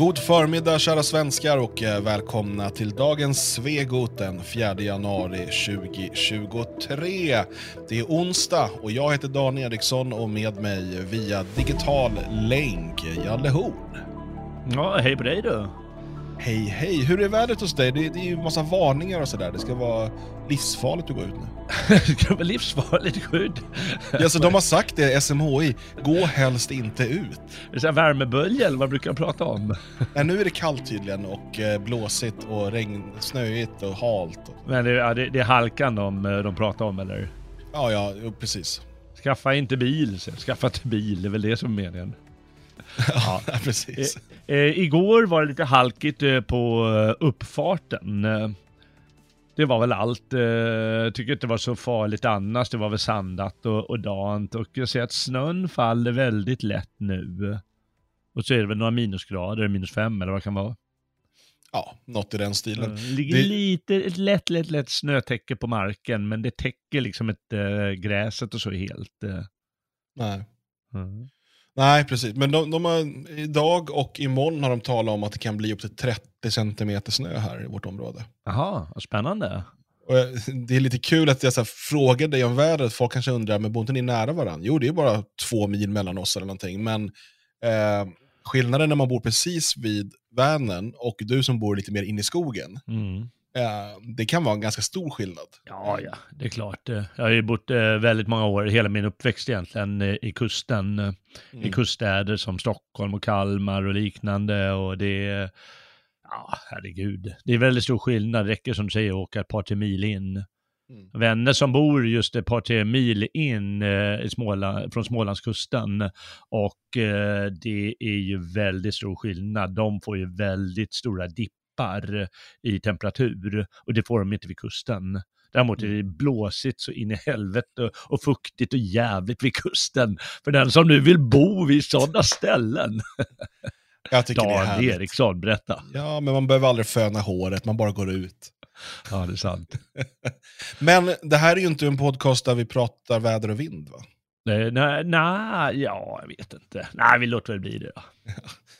God förmiddag kära svenskar och eh, välkomna till dagens Svegot den 4 januari 2023. Det är onsdag och jag heter Dan Eriksson och med mig via digital länk Jalle Horn. Ja, hej på dig du. Hej hej, hur är vädret hos dig? Det, det är ju massa varningar och sådär. Det ska vara livsfarligt att gå ut nu. det ska vara livsfarligt skydd. Ja, så de har sagt det, SMHI. Gå helst inte ut. Det är värmebölja eller vad brukar de prata om? Nej, nu är det kallt tydligen och eh, blåsigt och regn, snöigt och halt. Men det, ja, det, det är halkan de, eh, de pratar om eller? Ja, ja, precis. Skaffa inte bil, skaffa inte bil, det är väl det som är meningen. ja, precis. Eh, eh, igår var det lite halkigt eh, på eh, uppfarten. Eh, det var väl allt. Jag tycker inte det var så farligt annars. Det var väl sandat och, och dant och jag ser att snön faller väldigt lätt nu. Och så är det väl några minusgrader, minus fem eller vad det kan vara. Ja, något i den stilen. Det ligger det... lite, ett lätt, lätt, lätt snötäcke på marken, men det täcker liksom inte äh, gräset och så helt. Äh. Nej. Mm. Nej, precis. Men de, de har, idag och imorgon har de talat om att det kan bli upp till 30 centimeter snö här i vårt område. Jaha, spännande. Och det är lite kul att jag så här, frågar dig om vädret. Folk kanske undrar, men bor inte ni nära varandra? Jo, det är bara två mil mellan oss eller någonting. Men eh, skillnaden när man bor precis vid Vänern och du som bor lite mer inne i skogen. Mm det kan vara en ganska stor skillnad. Ja, ja, det är klart. Jag har ju bott eh, väldigt många år, hela min uppväxt egentligen, eh, i kusten. Eh, mm. I kuststäder som Stockholm och Kalmar och liknande. Och det är, ja, herregud. Det är väldigt stor skillnad. Det räcker som du säger att åka ett par tre mil in. Mm. Vänner som bor just ett par tre mil in eh, Småland, från Smålandskusten och eh, det är ju väldigt stor skillnad. De får ju väldigt stora dipp dippar i temperatur och det får de inte vid kusten. Däremot är det mm. blåsigt så in i helvete och fuktigt och jävligt vid kusten. För den som nu vill bo vid sådana ställen. Jag tycker Dan det är härligt. Eriksson, berätta. Ja, men man behöver aldrig föna håret, man bara går ut. Ja, det är sant. men det här är ju inte en podcast där vi pratar väder och vind, va? Nej, nej, nej, ja, jag vet inte. Nej, vi låter väl bli det då.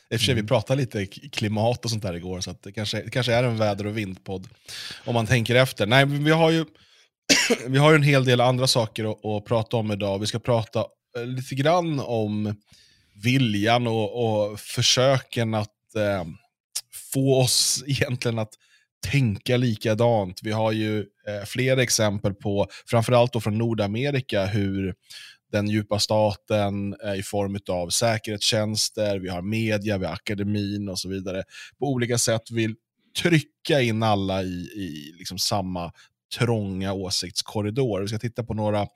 I och för sig, vi mm. pratade lite klimat och sånt där igår, så det kanske, det kanske är en väder och vindpodd. Om man tänker efter. Nej, vi har ju, vi har ju en hel del andra saker att, att prata om idag. Vi ska prata eh, lite grann om viljan och, och försöken att eh, få oss egentligen att tänka likadant. Vi har ju eh, flera exempel på, framförallt då från Nordamerika, hur den djupa staten eh, i form av säkerhetstjänster, vi har media, vi har akademin och så vidare. På olika sätt vill trycka in alla i, i liksom samma trånga åsiktskorridor. Vi ska titta på några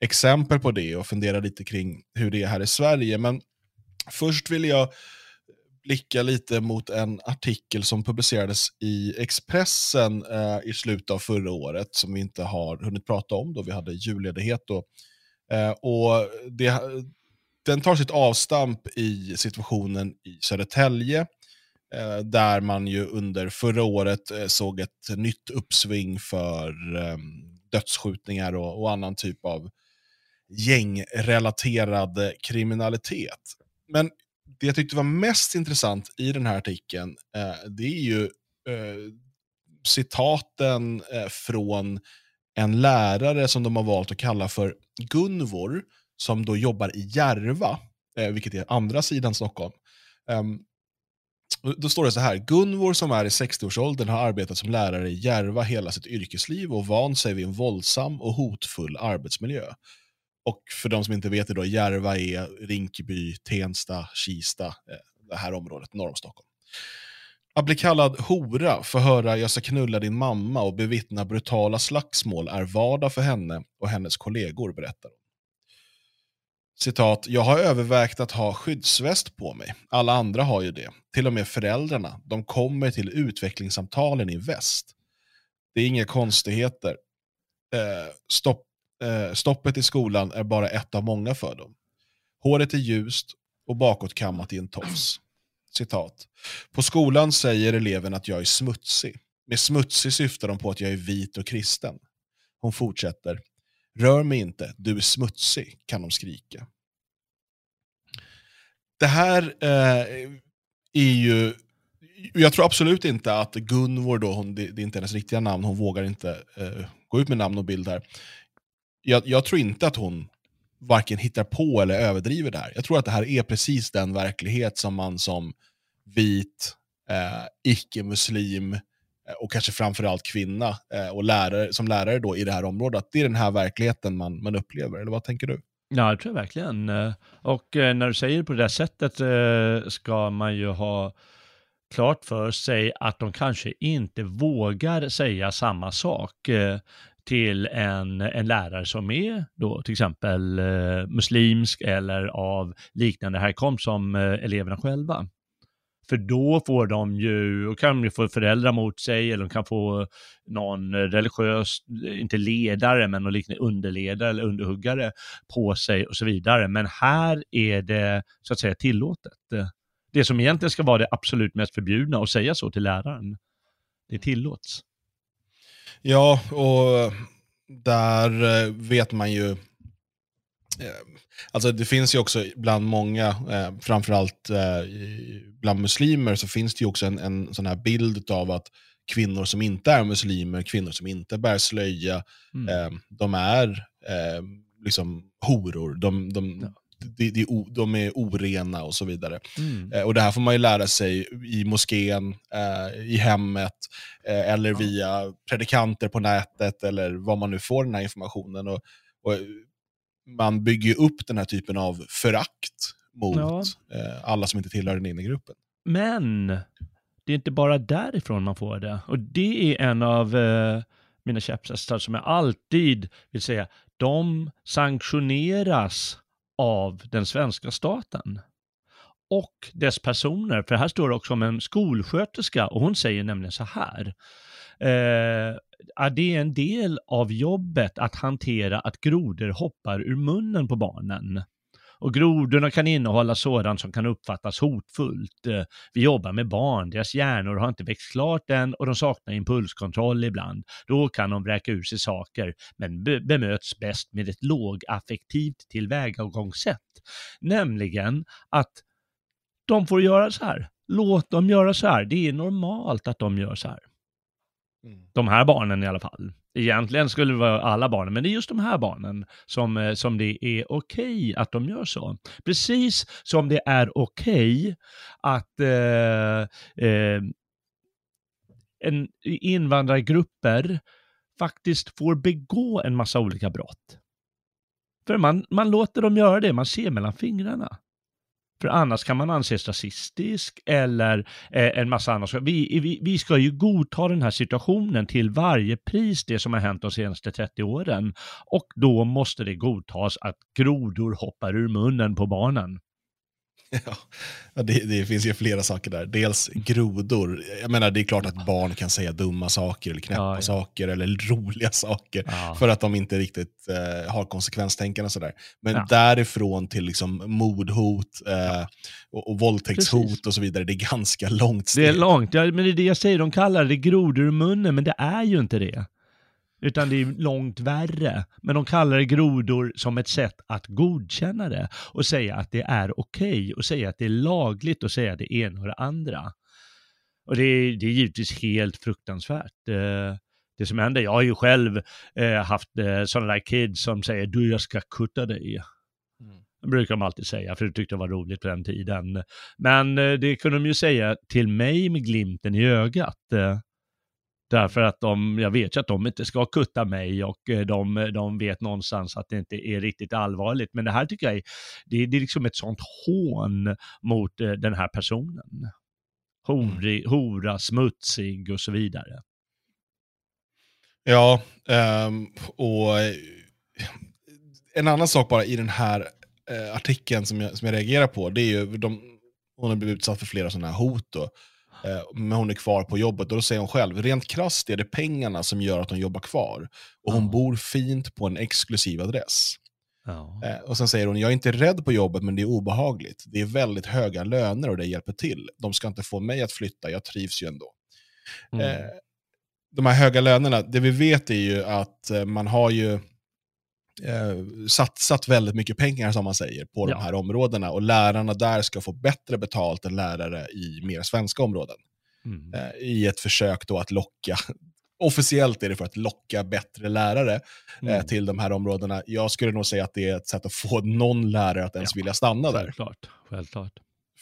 exempel på det och fundera lite kring hur det är här i Sverige. Men först vill jag blicka lite mot en artikel som publicerades i Expressen eh, i slutet av förra året som vi inte har hunnit prata om då vi hade julledighet. och Eh, och det, den tar sitt avstamp i situationen i Södertälje, eh, där man ju under förra året eh, såg ett nytt uppsving för ehm, dödsskjutningar och, och, annan typ av gängrelaterad kriminalitet. Men det jag tyckte var mest intressant i den här artikeln, eh, det är ju eh, citaten eh, från en lärare som de har valt att kalla för Gunvor, som då jobbar i Järva, eh, vilket är andra sidan Stockholm. Um, då står det så här, Gunvor som är i 60-årsåldern har arbetat som lärare i Järva hela sitt yrkesliv och vant sig vid en våldsam och hotfull arbetsmiljö. Och för de som inte vet det då, Järva är Rinkeby, Tensta, Kista, eh, det här området norr om Stockholm. Att bli kallad hora, få höra jag ska knulla din mamma och bevittna brutala slagsmål är vardag för henne och hennes kollegor, berättar hon. Citat, jag har övervägt att ha skyddsväst på mig. Alla andra har ju det. Till och med föräldrarna. De kommer till utvecklingssamtalen i väst. Det är inga konstigheter. Eh, stopp, eh, stoppet i skolan är bara ett av många för dem. Håret är ljust och bakåtkammat i en tofs. Citat. På skolan säger eleven att jag är smutsig. Med smutsig syftar de på att jag är vit och kristen. Hon fortsätter. Rör mig inte, du är smutsig, kan de skrika. Det här eh, är ju... Jag tror absolut inte att Gunvor, då, hon, det, är inte hennes riktiga namn, hon vågar inte eh, gå ut med namn och bild här. Jag, jag, tror inte att hon varken hittar på eller överdriver det här. Jag tror att det här är precis den verklighet som man som vit, eh, icke-muslim eh, och kanske framförallt kvinna eh, och lärare, som lärare då i det här området, att det är den här verkligheten man, man upplever. Eller vad tänker du? Ja, det tror jag verkligen. Eh, och eh, när du säger på det där sättet ska man ju ha klart för sig att de kanske inte vågar säga samma sak till en, en lärare som är då till exempel eh, muslimsk eller av liknande härkomst som eh, eleverna själva. För då får de ju, och kan ju få föräldrar mot sig eller de kan få någon religiös, inte ledare, men någon liknande underledare eller underhuggare på sig och så vidare. Men här är det så att säga tillåtet. Det som egentligen ska vara det absolut mest förbjudna att säga så till läraren, det tillåts. Ja, och där eh, vet man ju Eh, alltså det finns ju också bland många, eh, framförallt bland muslimer, så finns det ju också en, en sån här bild av att kvinnor som inte är muslimer, kvinnor som inte bär slöja, mm. de är liksom horor. De, de, ja. De, de, de, är orena och så vidare. Mm. Eh, och Det här får man ju lära sig i moskén, eh, i hemmet, eh, eller ja. via predikanter på nätet, eller vad man nu får den här informationen. Och, och man bygger upp den här typen av förakt mot ja. alla som inte tillhör den egna gruppen. Men det är inte bara därifrån man får det. Och det är en av mina käpphästar som jag alltid vill säga, de sanktioneras av den svenska staten och dess personer. För här står det också om en skolsköterska och hon säger nämligen så här. Eh, ah, det är en del av jobbet att hantera att grodor hoppar ur munnen på barnen. Och grodorna kan innehålla sådant som kan uppfattas hotfullt. Eh, vi jobbar med barn, deras hjärnor har inte växt klart än och de saknar impulskontroll ibland. Då kan de vräka ur sig saker, men be bemöts bäst med ett lågaffektivt tillvägagångssätt. Nämligen att de får göra så här. Låt dem göra så här. Det är normalt att de gör så här. Mm. De här barnen i alla fall. Egentligen skulle det vara alla barnen, men det är just de här barnen som, eh, som det är okej okay att de gör så. Precis som det är okej okay att eh, eh, en, invandrargrupper faktiskt får begå en massa olika brott. För man, man låter dem göra det, man ser mellan fingrarna. För annars kan man anses rasistisk eller eh, en massa annat. Vi, vi, vi ska ju godta den här situationen till varje pris, det som har hänt de senaste 30 åren. Och då måste det godtas att grodor hoppar ur munnen på barnen. Ja, det, det, finns ju flera saker där. Dels grodor. Jag menar, det är klart att barn kan säga dumma saker, eller knäppa ja, ja. saker, eller roliga saker, ja. för att de inte riktigt eh, har konsekvenstänkande och sådär. Men därifrån till liksom mordhot eh, och, och våldtäktshot Precis. och så vidare, det är ganska långt steg. Det är långt, ja, men det är det jag säger, de kallar det grodor i munnen, men det är ju inte det. Utan det är långt värre. Men de kallar det grodor som ett sätt att godkänna det och säga att det är okej okay, och säga att det är lagligt och säga det ena och det andra. Och det är, det är givetvis helt fruktansvärt. Eh, det som händer, jag har ju själv eh, haft eh, sådana där kids som säger du jag ska kutta dig. Mm. Det brukar de alltid säga, för det tyckte jag var roligt på den tiden. Men det kunde de ju säga till mig med glimten i ögat. Därför att de, jag vet ju att de inte ska kutta mig och eh, de, de vet någonstans att det inte är riktigt allvarligt. Men det här tycker jag är, det, det är liksom ett sånt hån mot eh, den här personen. Horig, mm. hora, smutsig och så vidare. Ja, um, och eh, en annan sak bara i den här artikeln som jag, som jag reagerar på, det är ju, de, hon har blivit utsatt för flera sådana här hot. Då. Eh, men hon är kvar på jobbet. Och då säger hon själv, rent krasst är det pengarna som gör att hon jobbar kvar. Och hon ja. bor fint på en exklusiv adress. Eh, och sen säger hon, jag är inte rädd på jobbet men det är obehagligt. Det är väldigt höga löner och det hjälper till. De ska inte få mig att flytta, jag trivs ju ändå. Mm. Eh, de här höga lönerna, det vi vet är ju att man har ju eh, satsat väldigt mycket pengar, som man säger, på ja. de här områdena. Och lärarna där ska få bättre betalt än lärare i mer svenska områden. Mm. Eh, I ett försök då att locka officiellt är det för att locka bättre lärare eh, mm. eh, till de här områdena. Jag skulle nog säga att det är ett sätt att få någon lärare att ens ja, vilja stanna där. Självklart, självklart.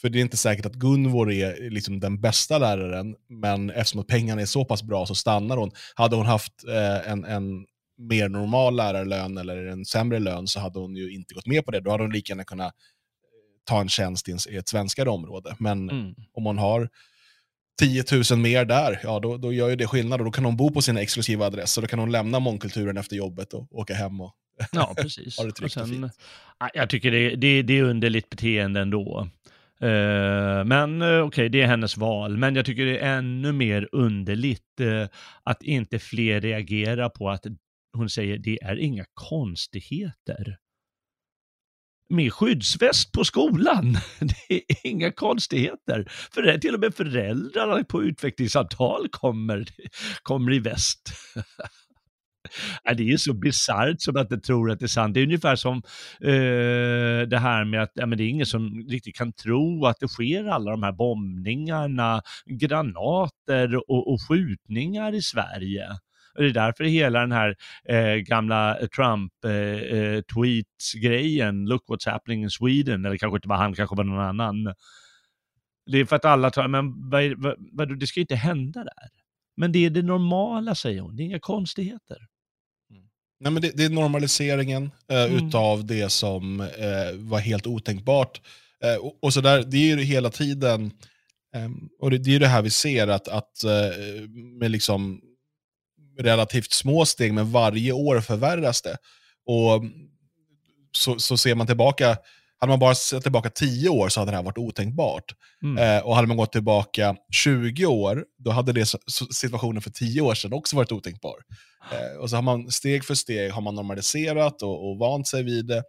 För det är inte säkert att Gunvor är liksom den bästa läraren, men eftersom att pengarna är så pass bra så stannar hon. Hade hon haft eh, en, en mer normal lärarlön eller en sämre lön så hade hon ju inte gått med på det. Då hade hon lika gärna kunnat ta en tjänst i ett svenskare område. Men mm. om hon har 10 000 mer där, ja då, då gör ju det skillnad och då kan hon bo på sin exklusiva adress och då kan hon lämna mångkulturen efter jobbet och åka hem och ja, precis. ha det tryggt och, sen, och fint. Jag tycker det, det, det är underligt beteende ändå. Uh, men uh, okej, okay, det är hennes val. Men jag tycker det är ännu mer underligt uh, att inte fler reagerar på att hon säger det är inga konstigheter med skyddsväst på skolan. Det är inga konstigheter. För det är till och med föräldrarna på utvecklingsavtal kommer, kommer i väst. Det är så bisarrt som att jag tror att det är sant. Det är ungefär som eh, det här med att ja, men det är ingen som riktigt kan tro att det sker alla de här bombningarna, granater och, och skjutningar i Sverige. Och det är därför hela den här eh, gamla Trump-tweets-grejen, eh, eh look what's happening in Sweden, eller kanske inte var han, kanske var någon annan. Det är för att alla tar, men vad, vad, vad, det ska ju inte hända där. Men det är det normala, säger hon, det är inga konstigheter. Mm. Nej, men det, det är normaliseringen eh, mm. utav det som eh, var helt otänkbart. Eh, och, och, så där, det är ju hela tiden, ehm, och det, det, är ju det här vi ser, att, att eh, med liksom relativt små steg, men varje år förvärras det. Och så, så ser man tillbaka, hade man bara sett tillbaka 10 år så hade det här varit otänkbart. Mm. Eh, och hade man gått tillbaka 20 år, då hade det situationen för 10 år sedan också varit otänkbar. Eh, och så har man steg för steg har man normaliserat och, och vant sig vid det.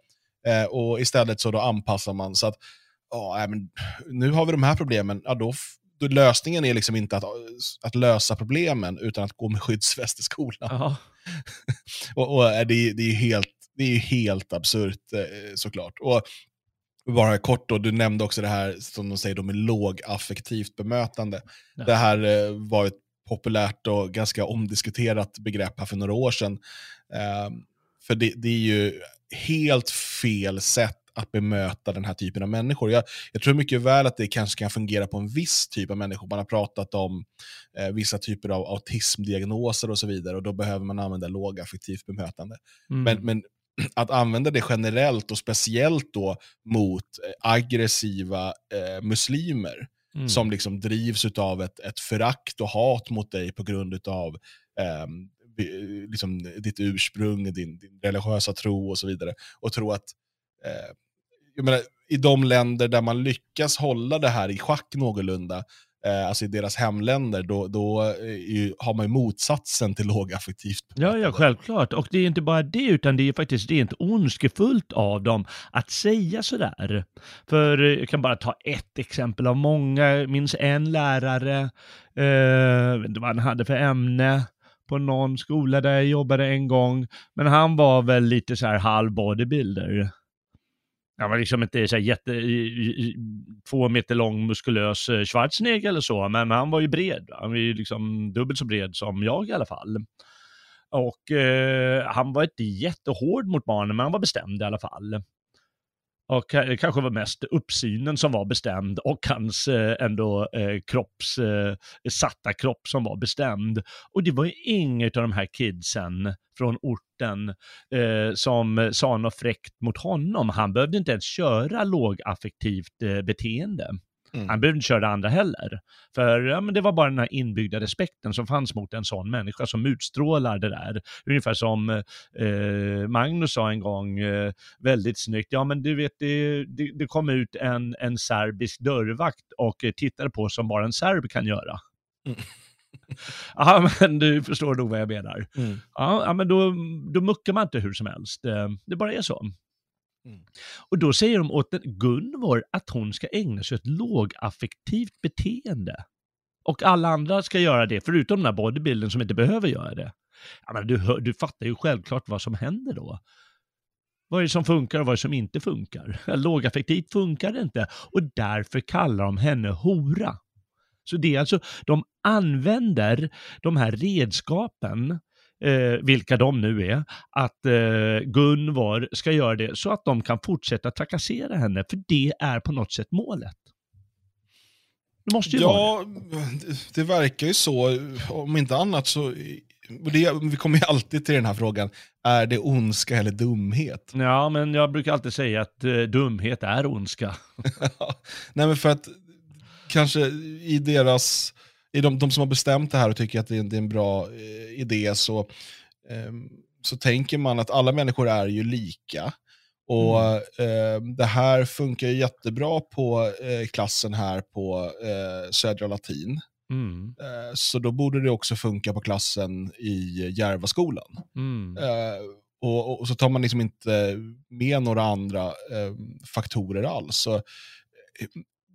Eh, och istället så då anpassar man så att, ja, men, nu har vi de här problemen, ja, då lösningen är liksom inte att, att lösa problemen, utan att gå med skyddsväst i skolan. och, och det, det, är helt, det är helt absurt eh, såklart. Och bara kort då, du nämnde också det här som de säger då med lågaffektivt bemötande. Ja. Det här eh, var ett populärt och ganska omdiskuterat begrepp här för några år sedan. Eh, för det, det, är ju helt fel sätt att bemöta den här typen av människor. Jag, jag, tror mycket väl att det kanske kan fungera på en viss typ av människor. Man har pratat om eh, vissa typer av autismdiagnoser och så vidare och då behöver man använda lågaffektivt bemötande. Mm. Men, men att använda det generellt och speciellt då mot eh, aggressiva eh, muslimer mm. som liksom drivs av ett, ett förakt och hat mot dig på grund av eh, liksom ditt ursprung, din, din religiösa tro och så vidare. Och tro att eh, jag menar, i de länder där man lyckas hålla det här i schack någorlunda, eh, alltså i deras hemländer, då, då ju, har man ju motsatsen till lågaffektivt. Ja, ja, självklart. Och det är inte bara det, utan det är faktiskt rent ondskefullt av dem att säga sådär. För eh, jag kan bara ta ett exempel av många. Jag minns en lärare, eh, vad han hade för ämne, på någon skola där jag jobbade en gång. Men han var väl lite så här halv bodybuilder. Han var liksom inte så jätte, två meter lång muskulös eh, Schwarzenegger eller så, men han var ju bred. Han var ju liksom dubbelt så bred som jag i alla fall. Och eh, han var inte jättehård mot barnen, men han var bestämd i alla fall. Och det kanske var mest uppsynen som var bestämd och hans eh, ändå eh, kropps, eh, satta kropp som var bestämd. Och det var ju inget av de här kidsen från orten eh, som sa något fräckt mot honom. Han behövde inte ens köra lågaffektivt eh, beteende. Mm. Han behövde inte köra det andra heller. För ja, men det var bara den här inbyggda respekten som fanns mot en sån människa som utstrålar det där. Ungefär som eh, Magnus sa en gång, eh, väldigt snyggt, ja men du vet det, det, det kom ut en, en serbisk dörrvakt och eh, tittade på som bara en serb kan göra. Mm. Ja, men du förstår nog vad jag menar. Mm. Ja, men då, då muckar man inte hur som helst. Det bara är så. Mm. Och då säger de åt Gunvor att hon ska ägna sig åt lågaffektivt beteende. Och alla andra ska göra det, förutom den här bodybuilden som inte behöver göra det. Ja, men du, du fattar ju självklart vad som händer då. Vad är det som funkar och vad är det som inte funkar? Lågaffektivt funkar det inte och därför kallar de henne hora. Så det är alltså, de använder de här redskapen, eh, vilka de nu är, att eh, Gunvor ska göra det så att de kan fortsätta trakassera henne, för det är på något sätt målet. Det måste ju ja, vara det. det verkar ju så. Om inte annat så det, vi kommer ju alltid till den här frågan, är det ondska eller dumhet? Ja, men jag brukar alltid säga att eh, dumhet är ondska. Nej, men för att kanske i deras, de, de som har bestämt det här och tycker att det är, det är en bra eh, idé så, eh, så tänker man att alla människor är ju lika. Och mm. eh, Det här funkar ju jättebra på eh, klassen här på eh, Södra Latin. Mm. Eh, så då borde det också funka på klassen i Järvaskolan. Mm. Och, och, så tar man liksom inte med några andra eh, faktorer alls. Så,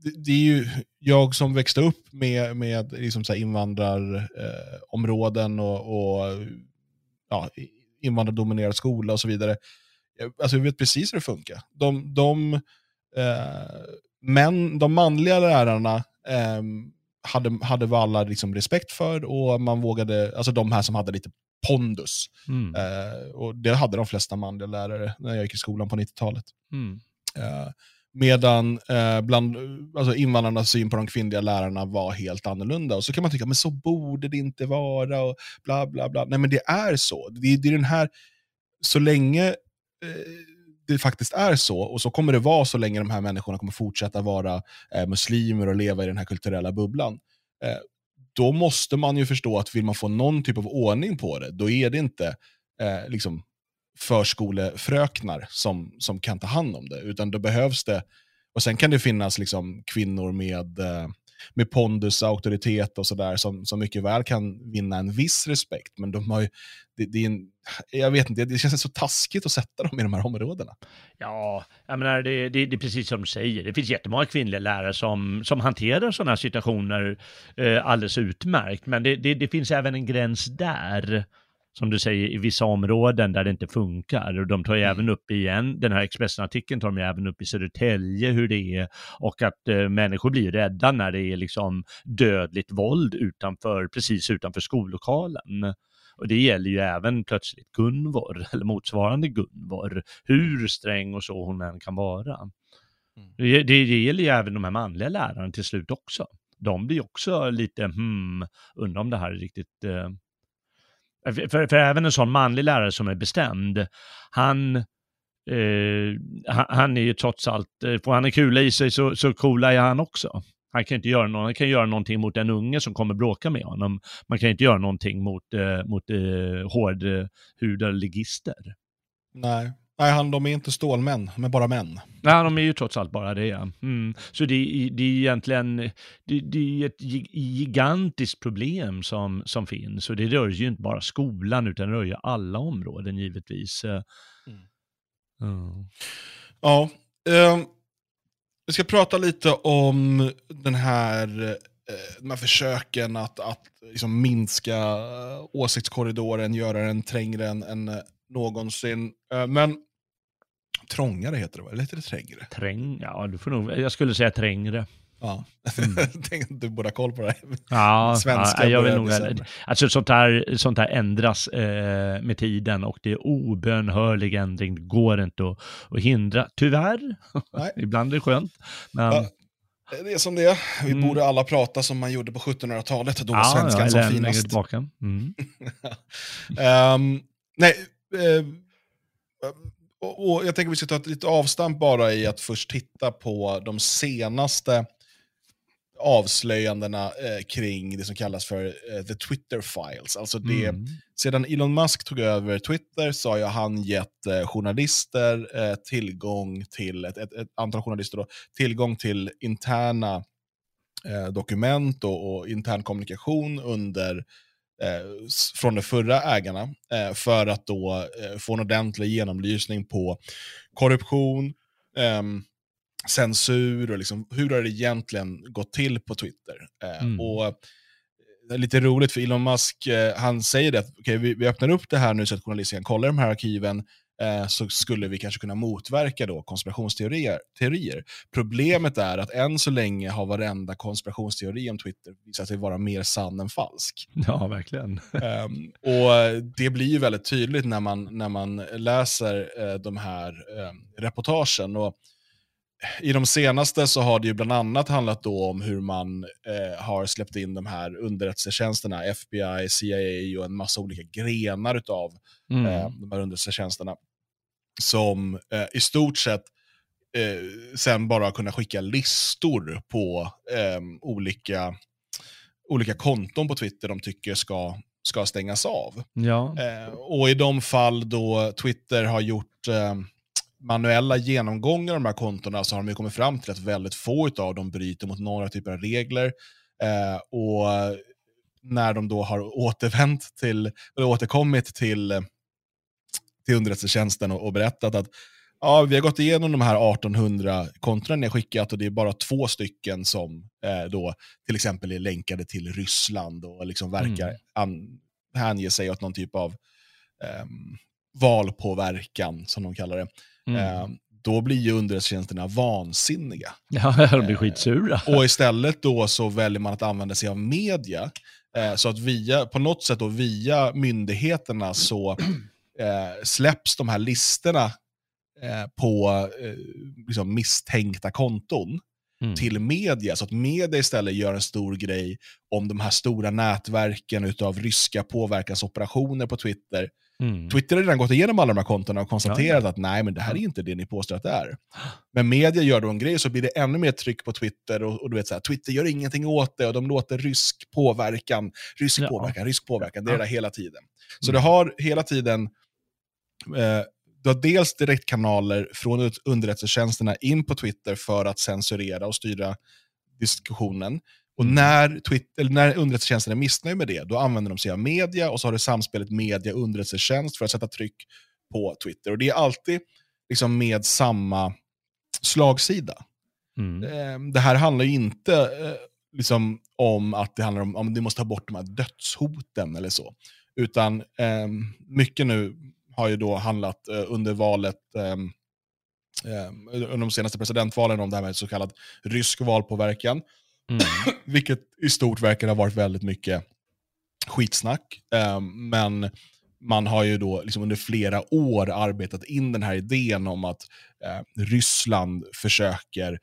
det, är ju jag som växte upp med, med liksom så invandrarområden och, och ja, invandrardominerad skola och så vidare. Alltså, vi vet precis hur det funkar. De, de, eh, män, de manliga lärarna eh, hade, hade vi alla liksom respekt för och man vågade, alltså de här som hade lite pondus. Mm. Eh, och det hade de flesta manliga lärare när jag gick i skolan på 90-talet. Mm. Medan eh, bland alltså invandrarnas syn på de kvinnliga lärarna var helt annorlunda. Och så kan man tycka, men så borde det inte vara och bla bla bla. Nej men det är så. Det, det är den här, så länge eh, det faktiskt är så, och så kommer det vara så länge de här människorna kommer fortsätta vara eh, muslimer och leva i den här kulturella bubblan, eh, då måste man ju förstå att vill man få någon typ av ordning på det, då är det inte eh, liksom förskolefröknar som, som kan ta hand om det, utan då behövs det, och sen kan det finnas liksom kvinnor med eh, med pondus, auktoritet och sådär som, som mycket väl kan vinna en viss respekt. Men de har ju, det, det är en, jag vet inte, det känns så taskigt att sätta dem i de här områdena. Ja, jag menar, det, det, det är precis som du säger. Det finns jättemånga kvinnliga lärare som, som hanterar sådana här situationer eh, alldeles utmärkt. Men det, det, det finns även en gräns där som du säger, i vissa områden där det inte funkar. Och de tar ju mm. även upp igen, den här Expressen-artikeln tar de ju även upp i Södertälje hur det är och att eh, människor blir rädda när det är liksom dödligt våld utanför, precis utanför skollokalen. Och det gäller ju även plötsligt Gunvor, eller motsvarande Gunvor, hur sträng och så hon än kan vara. Mm. Det, det, det gäller ju även de här manliga lärarna till slut också. De blir också lite, hmm, undrar om det här är riktigt eh, för, för även en sån manlig lärare som är bestämd, han, eh, han, är ju trots allt, eh, får han en kula i sig så, så coola är han också. Han kan inte göra någon, han kan göra någonting mot en unge som kommer bråka med honom. Man kan inte göra någonting mot, eh, mot eh, hårdhudade ligister. Nej, Nej, han, de är inte stålmän, de är bara män. Nej, de är ju trots allt bara det. Ja. Mm. Så det, det är egentligen det, det är ett gigantiskt problem som, som finns. Och det rör ju inte bara skolan, utan det rör ju alla områden givetvis. Mm. Mm. Ja, eh, vi ska prata lite om den här, eh, de här försöken att, att liksom minska eh, åsiktskorridoren, göra den trängre än, än någonsin. Eh, men trångare heter det? Eller heter det trängre? Träng, ja du får nog, jag skulle säga trängre. Ja, mm. du borde ha koll på det här. Ja, Svenska ja, jag vill nog, alltså sånt här, sånt här ändras eh, med tiden och det är obönhörlig ändring. Det går inte att, att hindra, tyvärr. Ibland är det skönt. Men... Ja, det är som det är. Vi mm. borde alla prata som man gjorde på 1700-talet. Då var ja, svenskan ja, som finast. Mm. um, nej, och, och, jag tänker att vi ska ta ett litet avstamp bara i att först titta på de senaste avslöjandena eh, kring det som kallas för eh, the Twitter files. Alltså det, mm. Sedan Elon Musk tog över Twitter så har han gett eh, journalister eh, tillgång till, ett, ett, ett, antal journalister då, tillgång till interna eh, dokument och, och intern kommunikation under eh, från de förra ägarna eh, för att då eh, få en ordentlig genomlysning på korruption, ehm, censur och liksom, hur har det egentligen gått till på Twitter. Eh, mm. Och det är lite roligt för Elon Musk, eh, han säger det att okay, vi, vi öppnar upp det här nu så att journalister kan kolla de här arkiven, eh, så skulle vi kanske kunna motverka då konspirationsteorier. Teorier. Problemet är att än så länge har varenda konspirationsteori om Twitter visat sig vara mer sann än falsk. Ja, verkligen. Um, och Det blir ju väldigt tydligt när man, när man läser uh, de här um, reportagen. Och i de senaste så har det ju bland annat handlat då om hur man eh, har släppt in de här underrättelsetjänsterna, FBI, CIA och en massa olika grenar av mm. eh, de här underrättelsetjänsterna. Som eh, i stort sett eh, sen bara kunnat skicka listor på ehm, olika, olika konton på Twitter de tycker ska, ska stängas av. Ja. Eh, och i de fall då Twitter har gjort ehm, manuella genomgångar av de här kontona så har de kommit fram till att väldigt få av dem bryter mot några typer av regler. Eh, och när de då har återvänt till, eller återkommit till, till underrättelsetjänsten och, och berättat att ja, vi har gått igenom de här 1800 kontona ni har skickat och det är bara två stycken som eh, då till exempel är länkade till Ryssland och liksom verkar mm. an, hänge sig åt någon typ av eh, valpåverkan, som de kallar det. Mm. Eh, då blir ju underrättelsetjänsterna vansinniga. Ja, de blir skitsura. Eh, och istället då så väljer man att använda sig av media. Eh, så att via, på något sätt då via myndigheterna så släpps de här listorna på liksom misstänkta konton mm. till media. Så att media istället gör en stor grej om de här stora nätverken av ryska påverkansoperationer på Twitter Mm. Twitter har redan gått igenom alla de här kontona och konstaterat ja, ja. att nej, men det här är inte det ni påstår att det är. Men media gör då en grej så blir det ännu mer tryck på Twitter och, och du vet så här, Twitter gör ingenting åt det och de låter rysk påverkan, rysk ja. påverkan, rysk påverkan, det är det hela tiden. Så mm. det har hela tiden, eh, du har dels direktkanaler från underrättelsetjänsterna in på Twitter för att censurera och styra diskussionen. Och mm. när, Twitter, när underrättelsetjänsten är missnöjd med det, då använder de sig av media och så har du samspelet media-underrättelsetjänst för att sätta tryck på Twitter. Och det är alltid liksom med samma slagsida. Mm. Ehm, det här handlar ju inte eh, liksom, om att det handlar om att måste ta bort de här dödshoten eller så. Utan eh, mycket nu har ju då handlat eh, under valet eh, under de senaste presidentvalen om det här med så kallad rysk valpåverkan. Mm. Vilket i stort verkar ha varit väldigt mycket skitsnack. Eh, men man har ju då liksom under flera år arbetat in den här idén om att eh, Ryssland försöker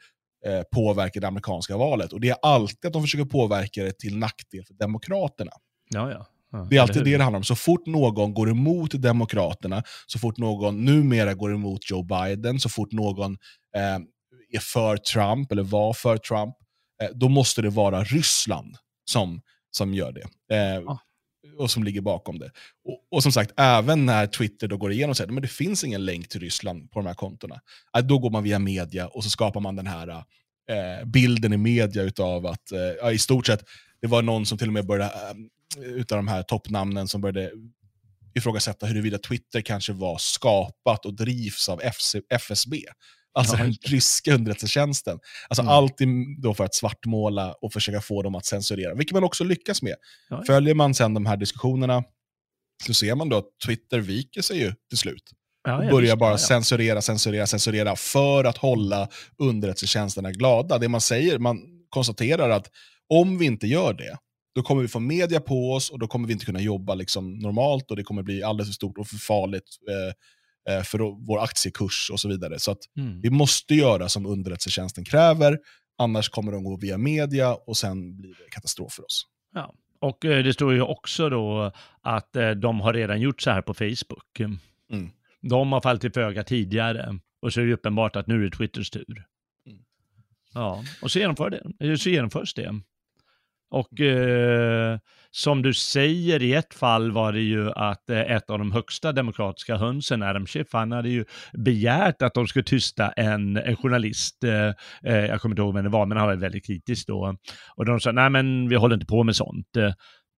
eh, påverka det amerikanska valet. Och det är alltid att de försöker påverka det till nackdel för Demokraterna. Ja, ja. Ja, det är alltid det det handlar om. Så fort någon går emot Demokraterna, så fort någon numera går emot Joe Biden, så fort någon eh, är för Trump, eller var för Trump, då måste det vara Ryssland som, som gör det. Eh, ah. Och som ligger bakom det. Och, och, som sagt, även när Twitter då går igenom och säger att det finns ingen länk till Ryssland på de här kontona, eh, då går man via media och så skapar man den här eh, bilden i media utav att, eh, i stort sett, det var någon som till och med började, eh, utav de här toppnamnen som började ifrågasätta huruvida Twitter kanske var skapat och drivs av FC, FSB. Alltså den ryska underrättelsetjänsten. Alltså mm. Alltid då för att svartmåla och försöka få dem att censurera, vilket man också lyckas med. Ja. Följer man sen de här diskussionerna så ser man då att Twitter viker sig ju till slut. Ja, och börjar bara censurera, censurera, censurera för att hålla underrättelsetjänsterna glada. Det man säger, man konstaterar att om vi inte gör det, då kommer vi få media på oss och då kommer vi inte kunna jobba liksom normalt och det kommer bli alldeles för stort och för farligt Eh, för vår aktiekurs och så vidare. Så att mm. vi måste göra som underrättelsetjänsten kräver, annars kommer de gå via media och sen blir det katastrof för oss. Ja. Och eh, det står ju också då att eh, de har redan gjort så här på Facebook. Mm. De har fallit till föga tidigare och så är det uppenbart att nu är det Twitters tur. Mm. Ja, och så, genomför det. så genomförs det. Och eh, som du säger, i ett fall var det ju att eh, ett av de högsta demokratiska hönsen, Adam Schiff, han hade ju begärt att de skulle tysta en, en journalist, eh, eh jag kommer inte ihåg vem det var, men han var väldigt kritisk då. Och de sa, nej men vi håller inte på med sånt.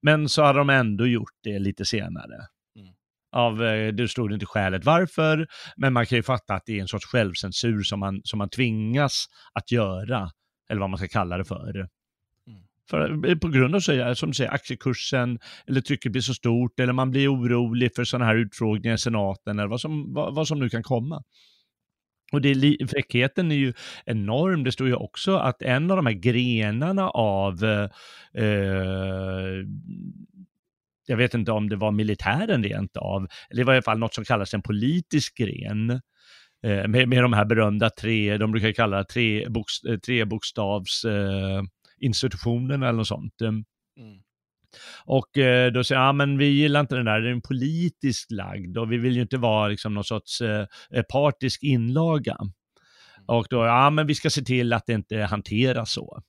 Men så hade de ändå gjort det lite senare. Mm. Av, det stod inte skälet varför, men man kan ju fatta att det är en sorts självcensur som man, som man tvingas att göra, eller vad man ska kalla det för. För, eh, på grund av så, som säger, aktiekursen eller trycket blir så stort eller man blir orolig för sådana här utfrågningar i senaten eller vad som, vad, vad som nu kan komma. Och det, fräckheten är ju enorm. Det står ju också att en av de här grenarna av, eh, jag vet inte om det var militären rent av, eller i varje fall något som kallas en politisk gren, eh, med, med de här berömda tre, de brukar kalla det tre, bokst, eh, tre bokstavs eh, institutionerna eller något sånt. Mm. Och eh, då säger jag, ja men vi gillar inte den där, den är politiskt lagd och vi vill ju inte vara liksom någon sorts eh, eh, partisk inlaga. Mm. Och då, ja men vi ska se till att det inte hanteras så.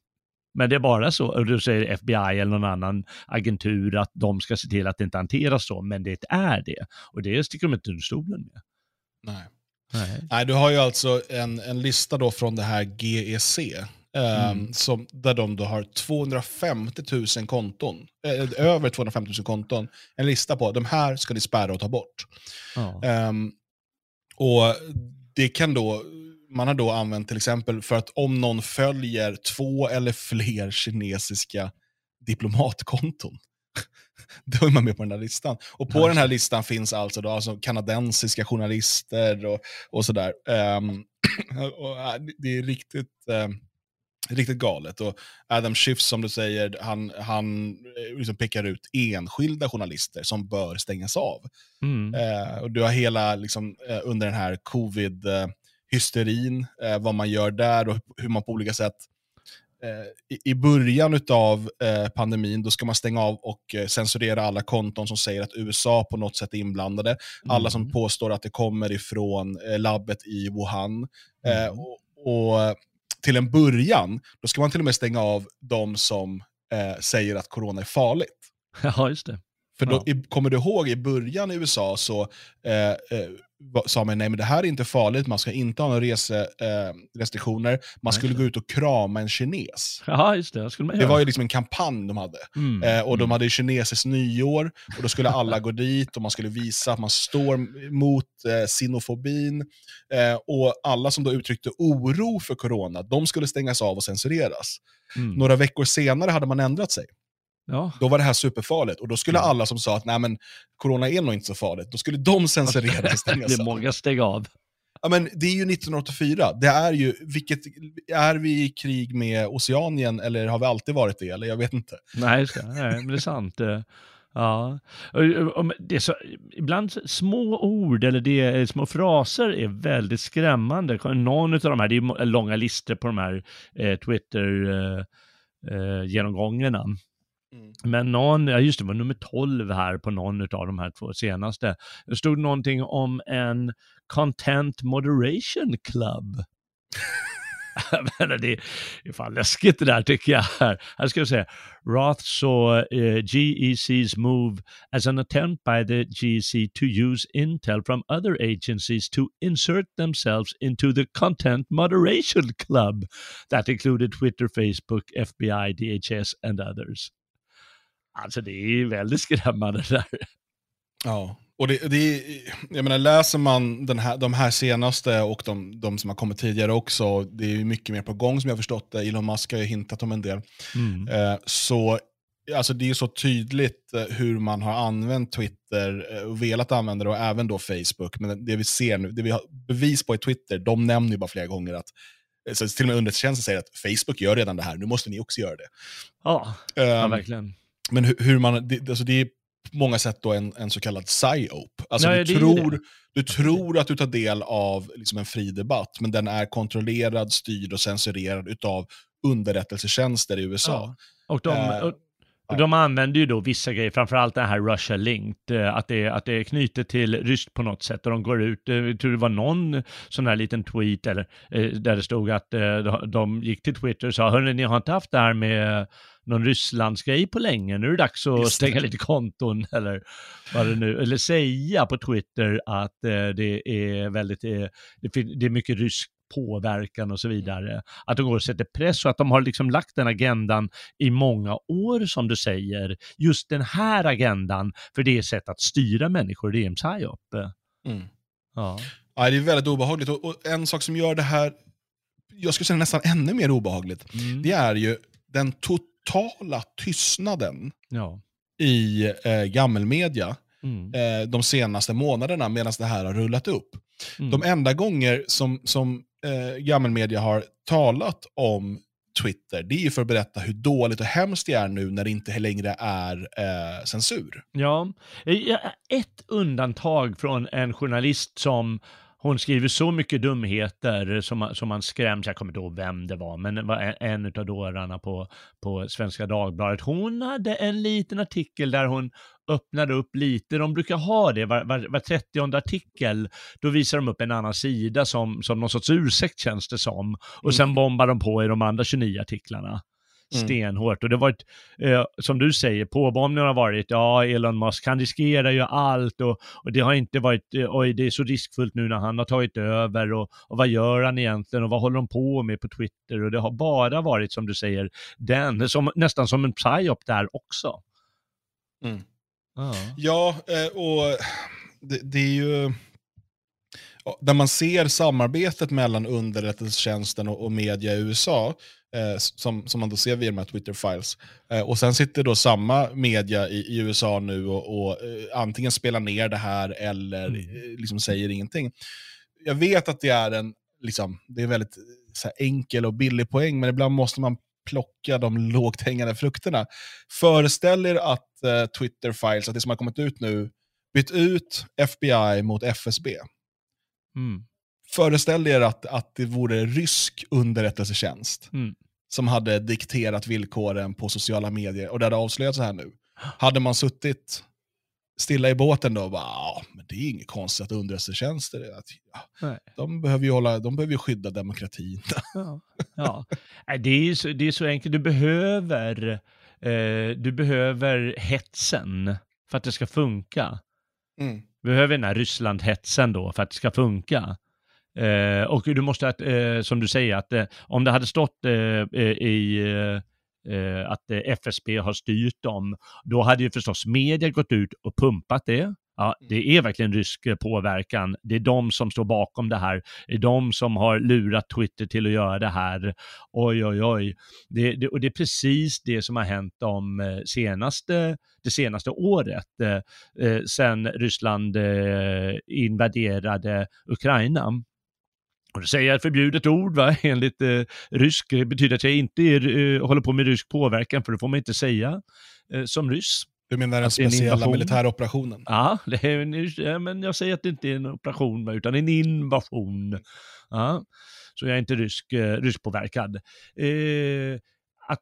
Men det är bara så, och då säger FBI eller någon annan agentur att de ska se till att det inte hanteras så, men det är det. Och det sticker de inte under stolen med. Nej. Nej. Nej, du har ju alltså en, en lista då från det här GEC, Ehm, mm. som, där de då har 250 000 konton, äh, över 250 000 konton, en lista på de här ska ni spärra och ta bort. Oh. Um, och det kan då, man har då använt till exempel för att om någon följer två eller fler kinesiska diplomatkonton, då är man med på den här listan. Och på den här listan finns alltså, då, alltså kanadensiska journalister och, och sådär. Um, och, äh, det är riktigt... Um, Riktigt galet. Och Adam Schiff, som du säger, han, han eh, liksom pekar ut enskilda journalister som bör stängas av. Mm. Eh, och du har hela, liksom, eh, under den här covid-hysterin, eh, vad man gör där och hur man på olika sätt eh, i, början av eh, pandemin, då ska man stänga av och censurera alla konton som säger att USA på något sätt är inblandade. Mm. Alla som mm. påstår att det kommer ifrån labbet i Wuhan. Mm. och, och till en början, då ska man till och med stänga av de som eh, säger att corona är farligt. Ja, just det. För då, ja. i, kommer du ihåg i början i USA så eh, eh, sa man nej men det här är inte farligt, man ska inte ha några reserestriktioner, eh, man skulle nej. gå ut och krama en kines. Ja, just det. Skulle man det var ju liksom en kampanj de hade. Mm. Eh, och de mm. hade kinesiskt nyår, och då skulle alla gå dit och man skulle visa att man står mot eh, sinofobin. Eh, och alla som då uttryckte oro för corona, de skulle stängas av och censureras. Mm. Några veckor senare hade man ändrat sig. Ja. Då var det här superfarligt. Och då skulle ja. alla som sa att Nej, men, corona är nog inte så farligt, då skulle de censureras och stängas Det många steg av. Ja, men det är ju 1984. Det är ju, vilket, är vi i krig med Oceanien eller har vi alltid varit det? Eller jag vet inte. Nej, nej men det är sant. Eh, ja. Det är så, ibland små ord eller det, små fraser är väldigt skrämmande. Någon av de här, det är långa listor på de här eh, Twitter-genomgångarna. Eh, eh Mm. Men någon, ja just det, var nummer 12 här på någon av de här två senaste. Det stod någonting om en Content Moderation Club. det är fan läskigt det där tycker jag. Här, här ska jag säga, Roth saw eh, uh, GEC's move as an attempt by the GEC to use intel from other agencies to insert themselves into the content moderation club that included Twitter, Facebook, FBI, DHS and others. Alltså det är väldigt skrämmande där. Ja, och det, det jag menar, läser man den här, de här senaste och de, de som har kommit tidigare också, det är mycket mer på gång som jag har förstått det, Elon Musk har ju hintat om en del. Mm. Eh, så alltså det är så tydligt eh, hur man har använt Twitter eh, velat använda det och även då Facebook. Men det vi ser nu, det vi har bevis på i Twitter, de nämner ju bara flera gånger att eh, så till och med underrättelsetjänsten säger att Facebook gör redan det här, nu måste ni också göra det. Ja, um, ja verkligen. Men hur, hur man, det, alltså det är på många sätt då en, en så kallad psyop. Alltså Nej, du, tror, du tror att du tar del av liksom en fri debatt, men den är kontrollerad, styrd och censurerad av underrättelsetjänster i USA. Ja. Och de, uh, och de använder ju då vissa grejer, framförallt det här Russia Linked, eh, att det, att det är knutet till ryskt på något sätt och de går ut, eh, jag tror det var någon sån här liten tweet eller, där det stod att de gick till Twitter och sa, hörni, ni har inte haft det här med någon Rysslandsgrej på länge. Nu är det dags att stänga lite konton eller vad det nu, eller säga på Twitter att eh, det är väldigt, eh, det är mycket rysk påverkan och så vidare. Att de går och sätter press och att de har liksom lagt den agendan i många år som du säger. Just den här agendan, för det är sätt att styra människor, det är en psyop. Mm. Ja. ja, det är väldigt obehagligt och, och, en sak som gör det här, jag skulle säga nästan ännu mer obehagligt, mm. det är ju den totala totala tystnaden Ja. i eh, gammelmedia Mm. eh, de senaste månaderna medan det här har rullat upp. Mm. De enda gånger som, som eh, gammelmedia har talat om Twitter, det är ju för att berätta hur dåligt och hemskt det är nu när det inte längre är eh, censur. Ja, Eh, ett undantag från en journalist som hon skriver så mycket dumheter som, som man skräms, jag kommer inte ihåg vem det var, men det var en, en av dårarna på, på Svenska Dagbladet. Hon hade en liten artikel där hon öppnade upp lite, de brukar ha det var, var, var 30 artikel, då visar de upp en annan sida som, som någon sorts ursäkt känns det som. Och sen Mm. bombar de på i de andra 29 artiklarna. Mm. Stenhårt. Och det har varit, eh, som du säger, påbombningen har varit, ja, Elon Musk, han riskerar ju allt och, och det har inte varit, eh, oj, det är så riskfullt nu när han har tagit över och, och vad gör han egentligen och vad håller de på med på Twitter? Och det har bara varit, som du säger, den, som, nästan som en psyop där också. Mm. Ja. Ja, eh, och det, det är ju... Där man ser samarbetet mellan underrättelsetjänsten och, och media i USA, eh, som, som man då ser via de här Twitter-files, eh, och sen sitter då samma media i, i USA nu och, och eh, antingen spelar ner det här eller Mm. eh, liksom säger ingenting. Jag vet att det är en, liksom, det är väldigt så här, enkel och billig poäng, men ibland måste man plocka de lågt hängande frukterna. Föreställ er att eh, Twitter-files, att det som har kommit ut nu, bytt ut FBI mot FSB. Mm. Föreställ er att, att det vore rysk underrättelsetjänst Mm. Som hade dikterat villkoren på sociala medier och det hade avslöjats så här nu. Hade man suttit stilla i båten då och bara, ja, men det är inget konstigt att underrättelsetjänster, att, ja, de behöver ju hålla, de behöver ju skydda demokratin. Ja. ja. Det, är så, det är så enkelt. Du behöver, eh, du behöver hetsen för att det ska funka. Mm. Du behöver den här Ryssland-hetsen då för att det ska funka. Eh, och du måste, att, eh, som du säger, att eh, om det hade stått eh, eh, i eh, att FSB har styrt dem, då hade ju förstås media gått ut och pumpat det. Ja, det är verkligen rysk påverkan. Det är de som står bakom det här. Det är de som har lurat Twitter till att göra det här. Oj, oj, oj. Det, det, och det är precis det som har hänt de senaste, det senaste året eh, sen Ryssland eh, invaderade Ukraina. Och det säger jag ett förbjudet ord va, enligt eh, rysk. Det betyder att jag inte är, eh, håller på med rysk påverkan, för det får man inte säga eh, som ryss. Du menar den speciella militära operationen? Ja, det är, en- ja, men jag säger att det inte är en operation, utan en invasion. Ja, så jag är inte rysk, eh, ryskpåverkad. Eh, att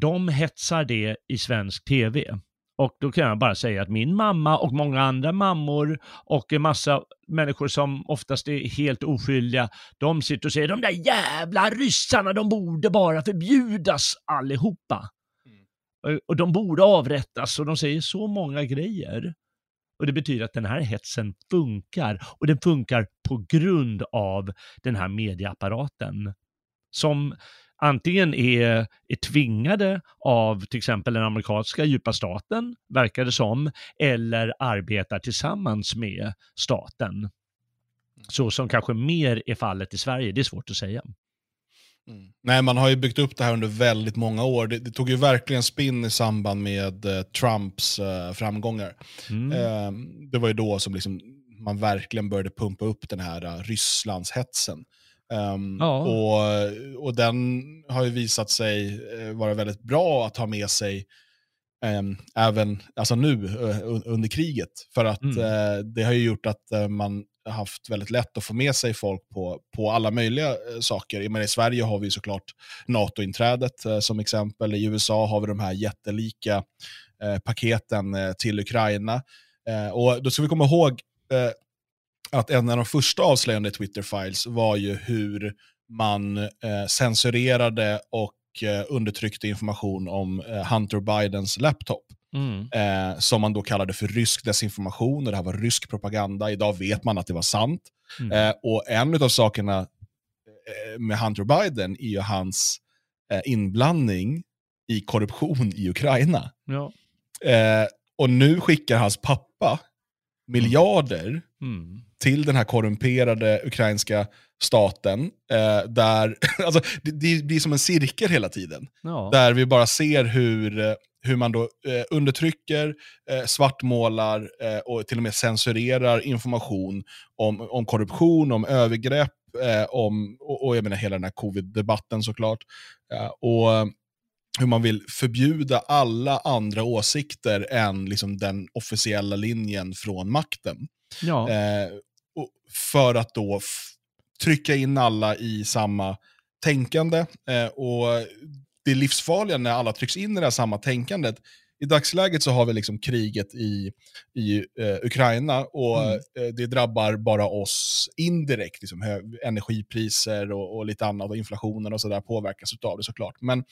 de hetsar det i svensk tv. Och då kan jag bara säga att min mamma och många andra mammor och en massa människor som oftast är helt oskyldiga, de sitter och säger de där jävla ryssarna, de borde bara förbjudas allihopa. Och- Och de borde avrättas och de säger så många grejer. Och det betyder att den här hetsen funkar. Och den funkar på grund av den här medieapparaten. Som antingen är, är tvingade av till exempel den amerikanska djupa staten, verkar det som, eller arbetar tillsammans med staten. Så som kanske mer är fallet i Sverige, det är svårt att säga. Mm. Nej, man har ju byggt upp det här under väldigt många år. Det, det tog ju verkligen spinn i samband med eh, Trumps eh, framgångar. Mm. Eh, det var ju då som liksom man verkligen började pumpa upp den här uh, Rysslandshetsen. Um, Ja. och, och den har ju visat sig eh, vara väldigt bra att ha med sig ehm, även alltså nu un- under kriget. För att Mm. eh, det har ju gjort att eh, man haft väldigt lätt att få med sig folk på, på alla möjliga saker. Menar, I Sverige har vi såklart NATO-inträdet som exempel. I USA har vi de här jättelika paketen till Ukraina. Och Då ska vi komma ihåg att en av de första avslöjande Twitter-files var ju hur man eh, censurerade och eh, undertryckte information om eh, Hunter Bidens laptop. Mm. Eh, som man då kallade för rysk desinformation och det här var rysk propaganda. Idag vet man att det var sant. Mm. Eh, och en av sakerna eh, med Hunter Biden är ju hans eh, inblandning i korruption i Ukraina. Ja. Eh, och nu skickar hans pappa miljarder Mm. Till den här korrumperade ukrainska staten. Eh, där, alltså, det, det blir som en cirkel hela tiden. Ja. Där vi bara ser hur, eh, hur man då eh, undertrycker, eh, svartmålar eh, och till och med censurerar information om, om korruption, om övergrepp, eh, om, och, och jag menar hela den här covid-debatten såklart. Och hur man vill förbjuda alla andra åsikter än liksom, den officiella linjen från makten. Ja. Eh, för att då trycka in alla i samma tänkande. Eh, och det livsfarliga när alla trycks in i det här samma tänkandet. I dagsläget så har vi liksom kriget i, i eh, Ukraina och Mm. eh, det drabbar bara oss indirekt. Liksom, energipriser och, och lite annat och inflationen och sådär påverkas av det såklart. Men,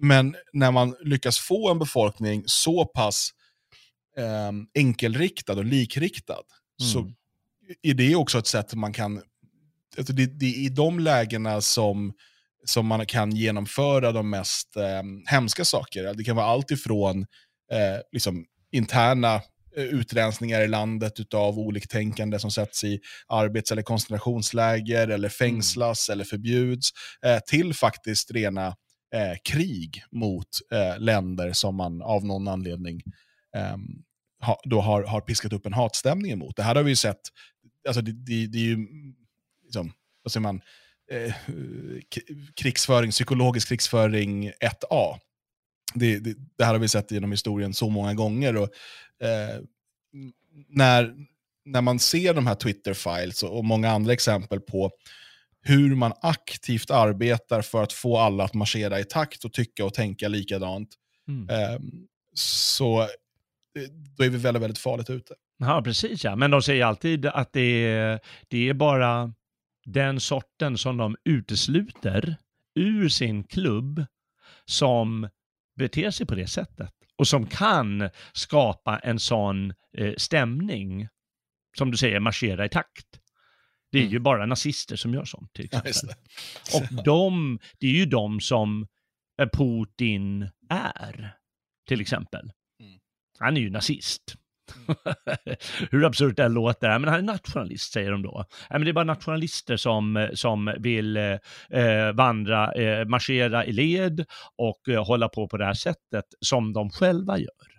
men när man lyckas få en befolkning så pass eh, enkelriktad och likriktad så Mm. Är det också ett sätt man kan... Alltså det, det är i de lägena som, som man kan genomföra de mest eh, hemska saker. Det kan vara allt ifrån eh, liksom, interna eh, utrensningar i landet av oliktänkande som sätts i arbets eller koncentrationsläger eller fängslas eller förbjuds, eh, till faktiskt rena eh, krig mot eh, länder som man av någon anledning ehm, ha, då har, har piskat upp en hatstämning emot. Det här har vi ju sett, alltså det, det, det är ju, liksom, vad säger man, eh, krigsföring, psykologisk krigsföring 1A. Det, det, det här har vi sett genom historien så många gånger. Och, eh, när, när man ser de här Twitter-files och, och många andra exempel på hur man aktivt arbetar för att få alla att marschera i takt och tycka och tänka likadant, Mm. eh, så då är vi väldigt, väldigt farligt ute. Ja, precis ja. Men de säger alltid att det är, det är bara den sorten som de utesluter ur sin klubb som beter sig på det sättet och som kan skapa en sån eh, stämning, som du säger, marschera i takt. Det är Mm. ju bara nazister som gör sånt till Ja, exempel. just det. Och de, det är ju de som eh, Putin är, till exempel. Mm. Han är ju nazist. Hur absurt det än låter, men han är nationalist säger de då. Men det är bara nationalister som, som vill eh, vandra, eh, marschera i led och eh, hålla på på det här sättet som de själva gör.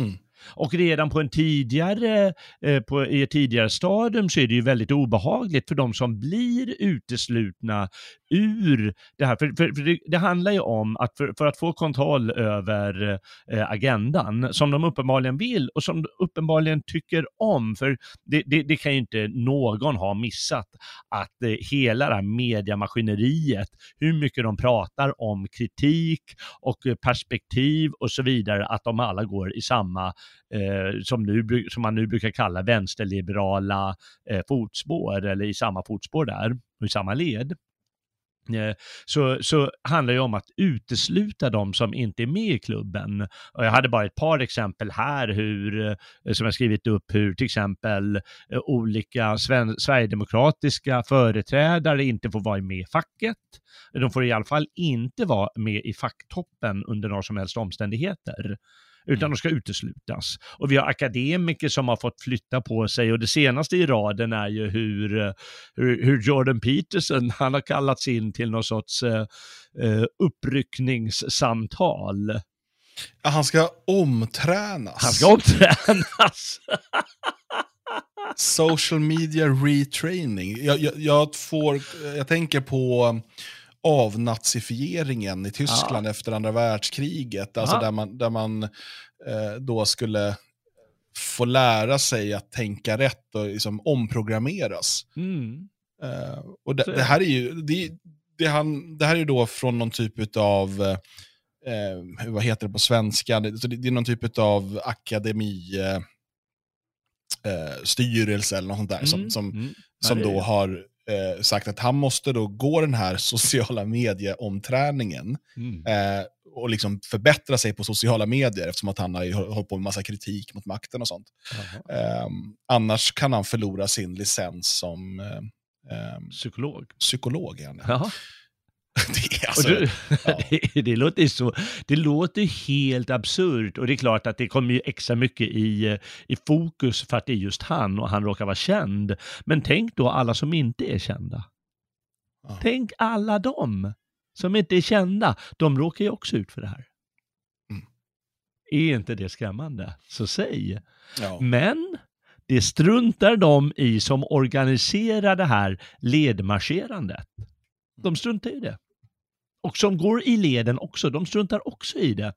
Mm. Och redan på en tidigare, eh, på, i ett tidigare stadium så är det ju väldigt obehagligt för de som blir uteslutna ur det här. För, för, för det, det handlar ju om att för, för att få kontroll över eh, agendan, som de uppenbarligen vill och som de uppenbarligen tycker om, för det, det, det kan ju inte någon ha missat, att eh, hela det här mediamaskineriet, hur mycket de pratar om kritik och eh, perspektiv och så vidare, att de alla går i samma, eh, som, nu, som man nu brukar kalla vänsterliberala eh, fotspår, eller i samma fotspår där, och i samma led. Eh, så, så handlar det om att utesluta de som inte är med i klubben. Och jag hade bara ett par exempel här hur, eh, som jag skrivit upp, hur till exempel eh, olika sven- sverigedemokratiska företrädare inte får vara med i facket. De får i alla fall inte vara med i facktoppen under några som helst omständigheter utan de ska uteslutas. Och vi har akademiker som har fått flytta på sig och det senaste i raden är ju hur, eh, hur, hur Jordan Peterson, han har kallats in till någon sorts eh, eh, uppryckningssamtal. Han ska omtränas. Han ska omtränas. Social media retraining. Jag, jag, jag, får, jag tänker på avnazifieringen i Tyskland efter andra världskriget. Alltså Ja. där man, där man eh, då skulle få lära sig att tänka rätt och liksom omprogrammeras. Mm. Eh, och det, det här är ju det, det, han, det här är då från någon typ av eh, vad heter det på svenska? Det, det, är någon typ av akademi eh, eh, styrelse eller något sånt där som, Mm. som, Mm. Ja, som det då har eh, sagt att han måste då gå den här sociala medieomträningen Mm. eh, och liksom förbättra sig på sociala medier eftersom att han har hållit på med massa kritik mot makten och sånt. Ehm, annars kan han förlora sin licens som eh, ehm, Psykolog. psykolog. är han. Det, alltså, du, ja. det, det, låter så, det låter helt absurt och det är klart att det kommer ju extra mycket i, eh, i fokus för att det är just han och han råkar vara känd. Men tänk då alla som inte är kända. Ja. Tänk alla dem som inte är kända. De råkar ju också ut för det här. Mm. Är inte det skrämmande? Så säg. ja. Men det struntar de i som organiserar det här ledmarscherandet. De struntar i det. Och som går i leden också, de struntar också i det.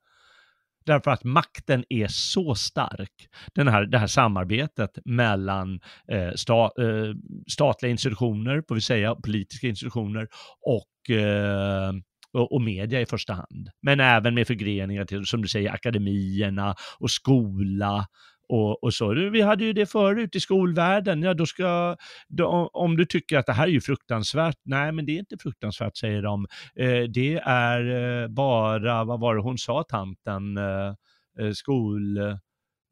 Därför att makten är så stark. Den här, det här samarbetet mellan eh, sta, eh, statliga institutioner, får vi säga, politiska institutioner och, eh, och, och media i första hand. Men även med förgreningar till, som du säger, akademierna och skola och, och, så. Vi hade ju det förut i skolvärlden. Ja, då ska, då, om du tycker att det här är ju fruktansvärt. Nej, men det är inte fruktansvärt, säger de. Eh, det är eh, bara, vad var det hon sa, tanten, eh, eh skol... Eh,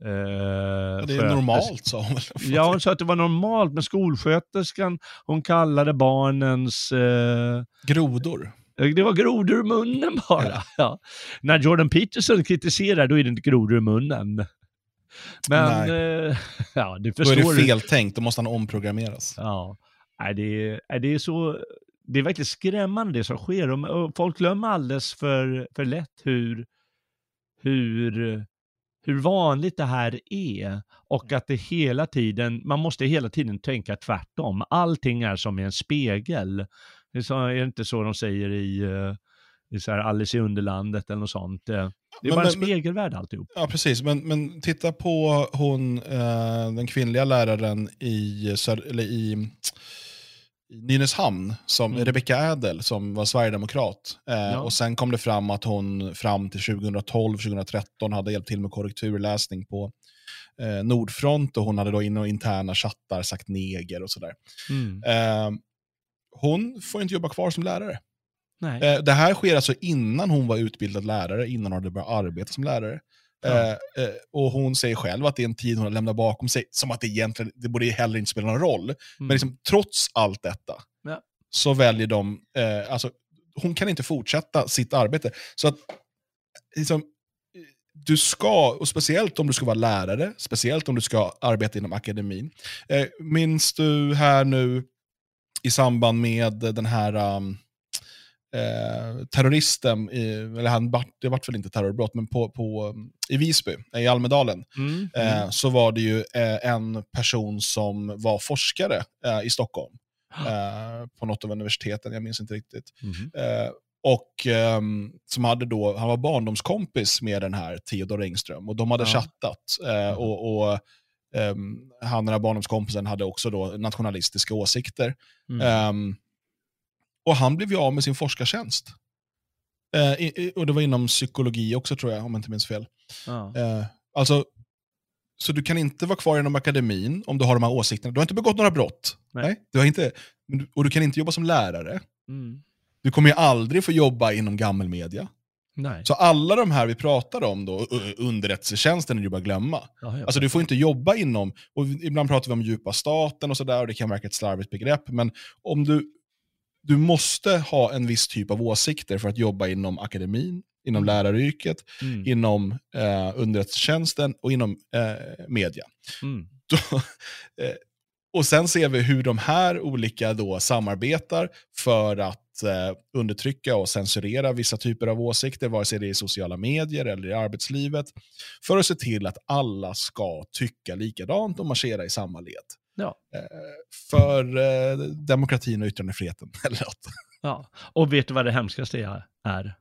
Ja, det är normalt, sa hon väl. Ja, hon sa att det var normalt, men skolsköterskan, hon kallade barnens... Eh, Grodor. det var grodor i munnen bara. Ja. Ja. När Jordan Peterson kritiserar, då är det inte grodor i munnen. Men, eh, ja, du Då förstår. är det fel tänkt, då måste han omprogrammeras. Ja, Nej, det, är, det är så... Det är verkligen skrämmande det som sker. Och- folk glömmer alldeles för, för lätt hur, hur, hur vanligt det här är. Och att det hela tiden, man måste hela tiden tänka tvärtom. Allting är som i en spegel. Det är, så, är det inte så de säger i, eh, i så här Alice i Underlandet eller något sånt. Det är Men- bara en spegelvärld alltihop. Ja, precis. Men, men titta på hon, eh, den kvinnliga läraren i, eller i, Nynäshamn, som, Mm. Rebecca Ädel, som var sverigedemokrat. Eh, Ja. Och sen kom det fram att hon fram till 2012-2013 hade hjälpt till med korrekturläsning på eh, Nordfront och hon hade då inom interna chattar sagt neger och sådär. Mm. Eh, hon får inte jobba kvar som lärare. Nej. Eh, det här sker alltså innan hon var utbildad lärare, innan hon hade börjat arbeta som lärare. Ja. Eh, eh, och hon säger själv att det är en tid hon har lämnat bakom sig, som att det egentligen, det borde heller inte spela någon roll. Mm. Men liksom, trots allt detta, Ja. så väljer de, eh, alltså, hon kan inte fortsätta sitt arbete. Så att, liksom, du ska, och speciellt om du ska vara lärare, speciellt om du ska arbeta inom akademin. Eh, minns du här nu i samband med den här um, eh, terroristen, i, eller han, det vart väl inte terrorbrott, men på, på, um, i Visby, i Almedalen, Mm. eh, så var det ju eh, en person som var forskare eh, i Stockholm. Eh, på något av universiteten, jag minns inte riktigt. Mhm. Eh, och ehm, som hade då, han var barndomskompis med den här Theodor Engström och de hade Ja. chattat. Eh, och, och ehm, han den här barndomskompisen hade också då nationalistiska åsikter. Mm. Och han blev ju av med sin forskartjänst. Eh, i, och det var inom psykologi också tror jag, om jag inte minns fel. Ja. Eh, alltså, så du kan inte vara kvar inom akademin om du har de här åsikterna. Du har inte begått några brott. Nej. du har inte, och du kan inte jobba som lärare. Mm. Du kommer ju aldrig få jobba inom gammelmedia. Nej. Så alla de här vi pratar om, då, underrättelsetjänsten, är ju bara att glömma. Ja. Alltså du får inte jobba inom, och ibland pratar vi om djupa staten och sådär, och det kan verka ett slarvigt begrepp, men om du, du måste ha en viss typ av åsikter för att jobba inom akademin, inom Mm. läraryrket, Mm. inom eh, underrättelsetjänsten och inom eh, media. Mm. Då, eh, och sen ser vi hur de här olika då samarbetar för att eh, undertrycka och censurera vissa typer av åsikter, vare sig det är i sociala medier eller i arbetslivet, för att se till att alla ska tycka likadant och marschera i samma led. Ja. Eh, för eh, demokratin och yttrandefriheten. Eller något. Ja, och vet du vad det hemskaste är?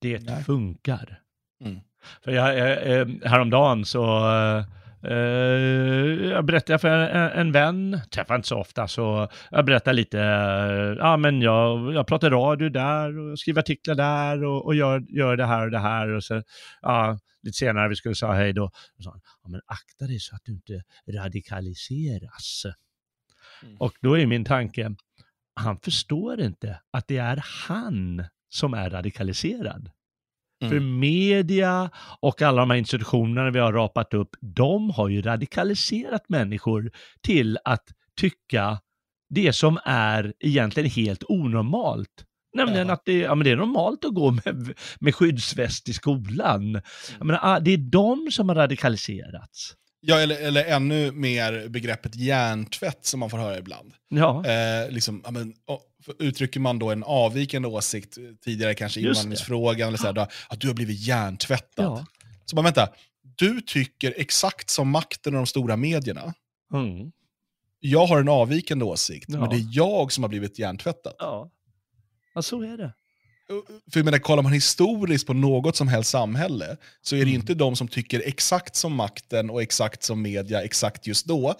Det Nej. funkar. Mm. För jag, jag, eh, häromdagen så jag berättade för en, en vän, träffar inte så ofta, så jag berättade lite, eh, ja men jag, jag pratar radio där och skriver artiklar där och, och gör, gör det här och det här och så, ja, lite senare vi skulle säga hej då, och han, ja men akta dig så att du inte radikaliseras. Mm. Och då är min tanke, han förstår inte att det är han som är radikaliserad. Mm. För media och alla de här institutionerna vi har rapat upp, de har ju radikaliserat människor till att tycka det som är egentligen helt onormalt. Nämligen ja. att det, ja, men det är normalt att gå med, med skyddsväst i skolan. Mm. Jag menar, ah, det är de som har radikaliserats. Ja, eller, eller ännu mer begreppet hjärntvätt som man får höra ibland. Ja. Eh, liksom, men, uttrycker man då en avvikande åsikt, tidigare kanske invandringsfrågan, eller så här, då, att du har blivit hjärntvättad. Ja. Så bara vänta, du tycker exakt som makten och de stora medierna. Mm. Jag har en avvikande åsikt, ja. men det är jag som har blivit hjärntvättad. Ja, ja så är det. För jag menar, kollar man historiskt på något som helst samhälle, så är det mm. inte de som tycker exakt som makten och exakt som media exakt just då,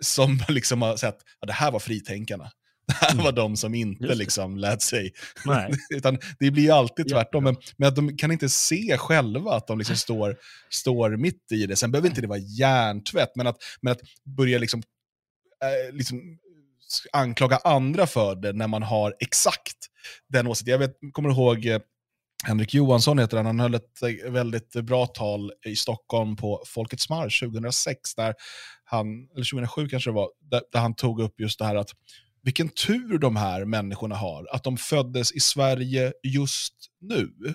som liksom har sett att det här var fritänkarna. Det här mm. var de som inte liksom lät sig... Utan det blir ju alltid tvärtom. Men, men, att de kan inte se själva att de liksom står, står mitt i det. Sen behöver inte det vara hjärntvätt, men att, men att börja liksom, äh, liksom anklaga andra för det när man har exakt den åsikten. Jag vet, kommer ihåg eh, Henrik Johansson heter han, han höll ett eh, väldigt bra tal i Stockholm på Folkets marsch 2006, där han, eller 2007 kanske det var, där, där han tog upp just det här att vilken tur de här människorna har, att de föddes i Sverige just nu.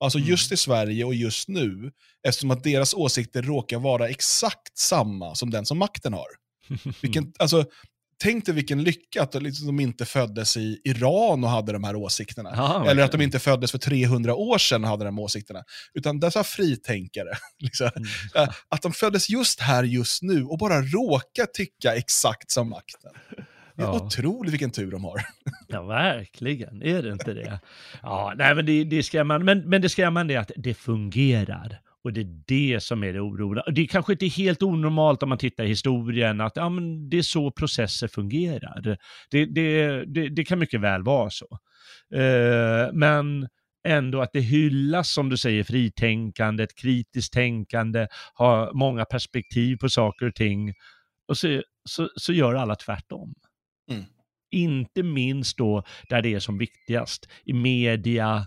Alltså mm. just i Sverige och just nu, eftersom att deras åsikter råkar vara exakt samma som den som makten har. Vilken, alltså, tänk dig vilken lycka att liksom de inte föddes i Iran och hade de här åsikterna. Ja, Eller att de inte föddes för 300 år sedan och hade de här åsikterna. Utan dessa fritänkare, liksom, mm. att de föddes just här, just nu och bara råkar tycka exakt som makten. Det är ja. otroligt vilken tur de har. Ja, verkligen. Är det inte det? Ja, nej, men det, det är skrämmande. Men, men det skrämmande är att det fungerar. Och det är det som är det oroliga. Det är kanske inte helt onormalt om man tittar i historien att ja, men det är så processer fungerar. Det, det, det, det kan mycket väl vara så. Eh, men ändå att det hyllas, som du säger, fritänkandet, kritiskt tänkande, ha många perspektiv på saker och ting. Och så, så, så gör alla tvärtom. Mm. Inte minst då där det är som viktigast, i media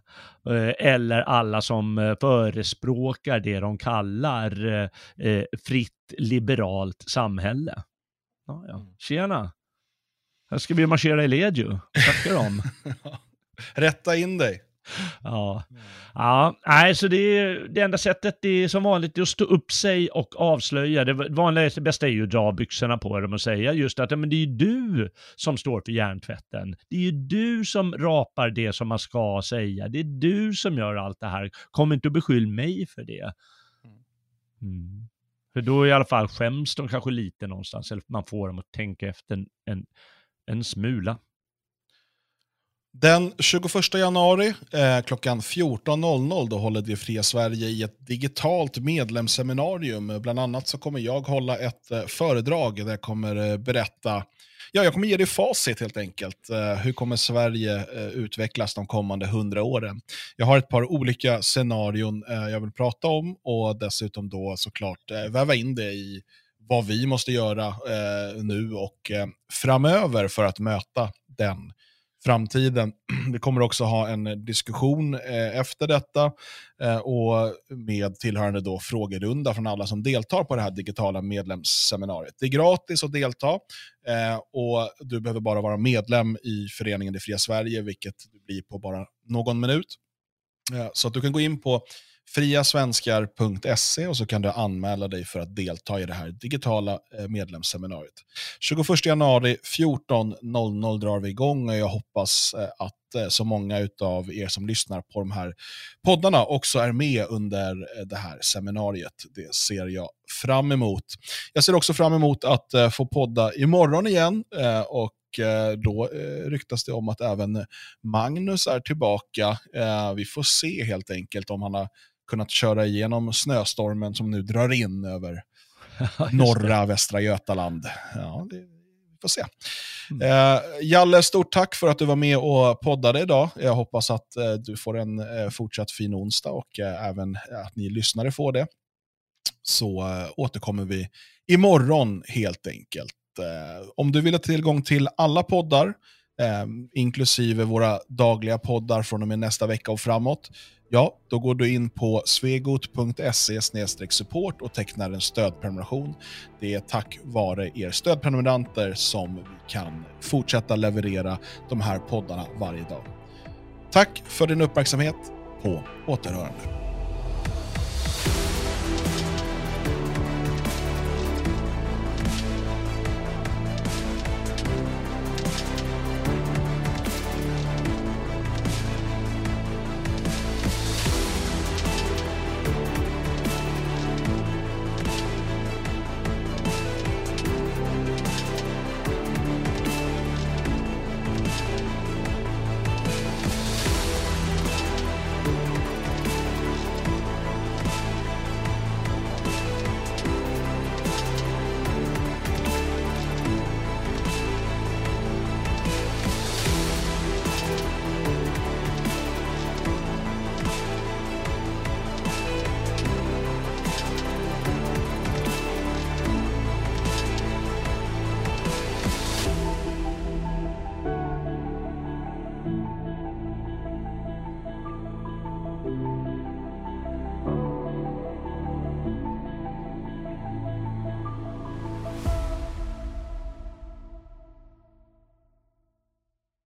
eh, eller alla som eh, förespråkar det de kallar eh, fritt liberalt samhälle. Ja, ja. Mm. Tjena! Här ska vi marschera i led ju. Tackar dem. Rätta in dig. Ja, ja nej, så det, är, det enda sättet det är som vanligt att stå upp sig och avslöja. Det vanliga, det bästa är ju att dra byxorna på dem och säga just att men det är du som står för hjärntvätten. Det är ju du som rapar det som man ska säga. Det är du som gör allt det här. Kom inte och beskyll mig för det. Mm. För då i alla fall skäms de kanske lite någonstans, eller man får dem att tänka efter en, en, en smula. Den 21 januari eh, klockan 14.00 då håller Det fria Sverige i ett digitalt medlemsseminarium. Bland annat så kommer jag hålla ett eh, föredrag där jag kommer eh, berätta Ja, jag kommer ge dig facit helt enkelt. Eh, hur kommer Sverige eh, utvecklas de kommande hundra åren? Jag har ett par olika scenarion eh, jag vill prata om och dessutom då såklart eh, väva in det i vad vi måste göra eh, nu och eh, framöver för att möta den framtiden. Vi kommer också ha en eh, diskussion eh, efter detta eh, och med tillhörande då frågerunda från alla som deltar på det här digitala medlemsseminariet. Det är gratis att delta eh, och du behöver bara vara medlem i föreningen Det fria Sverige, vilket blir på bara någon minut. Eh, så att du kan gå in på friasvenskar.se och så kan du anmäla dig för att delta i det här digitala eh, medlemsseminariet. 21 januari 14.00 drar vi igång och jag hoppas eh, att eh, så många av er som lyssnar på de här poddarna också är med under det här seminariet. Det ser jag fram emot. Jag ser också fram emot att få podda imorgon igen och då ryktas det om att även Magnus är tillbaka. Vi får se helt enkelt om han har kunnat köra igenom snöstormen som nu drar in över norra Västra Götaland. Ja, det, vi får se. Mm. Eh, Jalle, stort tack för att du var med och poddade idag. Jag hoppas att eh, du får en eh, fortsatt fin onsdag och även att ni lyssnare får det. Så återkommer vi imorgon helt enkelt. Om du vill ha tillgång till alla poddar, inklusive våra dagliga poddar från och med nästa vecka och framåt, Ja, då går du in på svegot.se support och tecknar en stödprenumeration. Det är tack vare er stödprenumeranter som vi kan fortsätta leverera de här poddarna varje dag. Tack för din uppmärksamhet. På återhörande.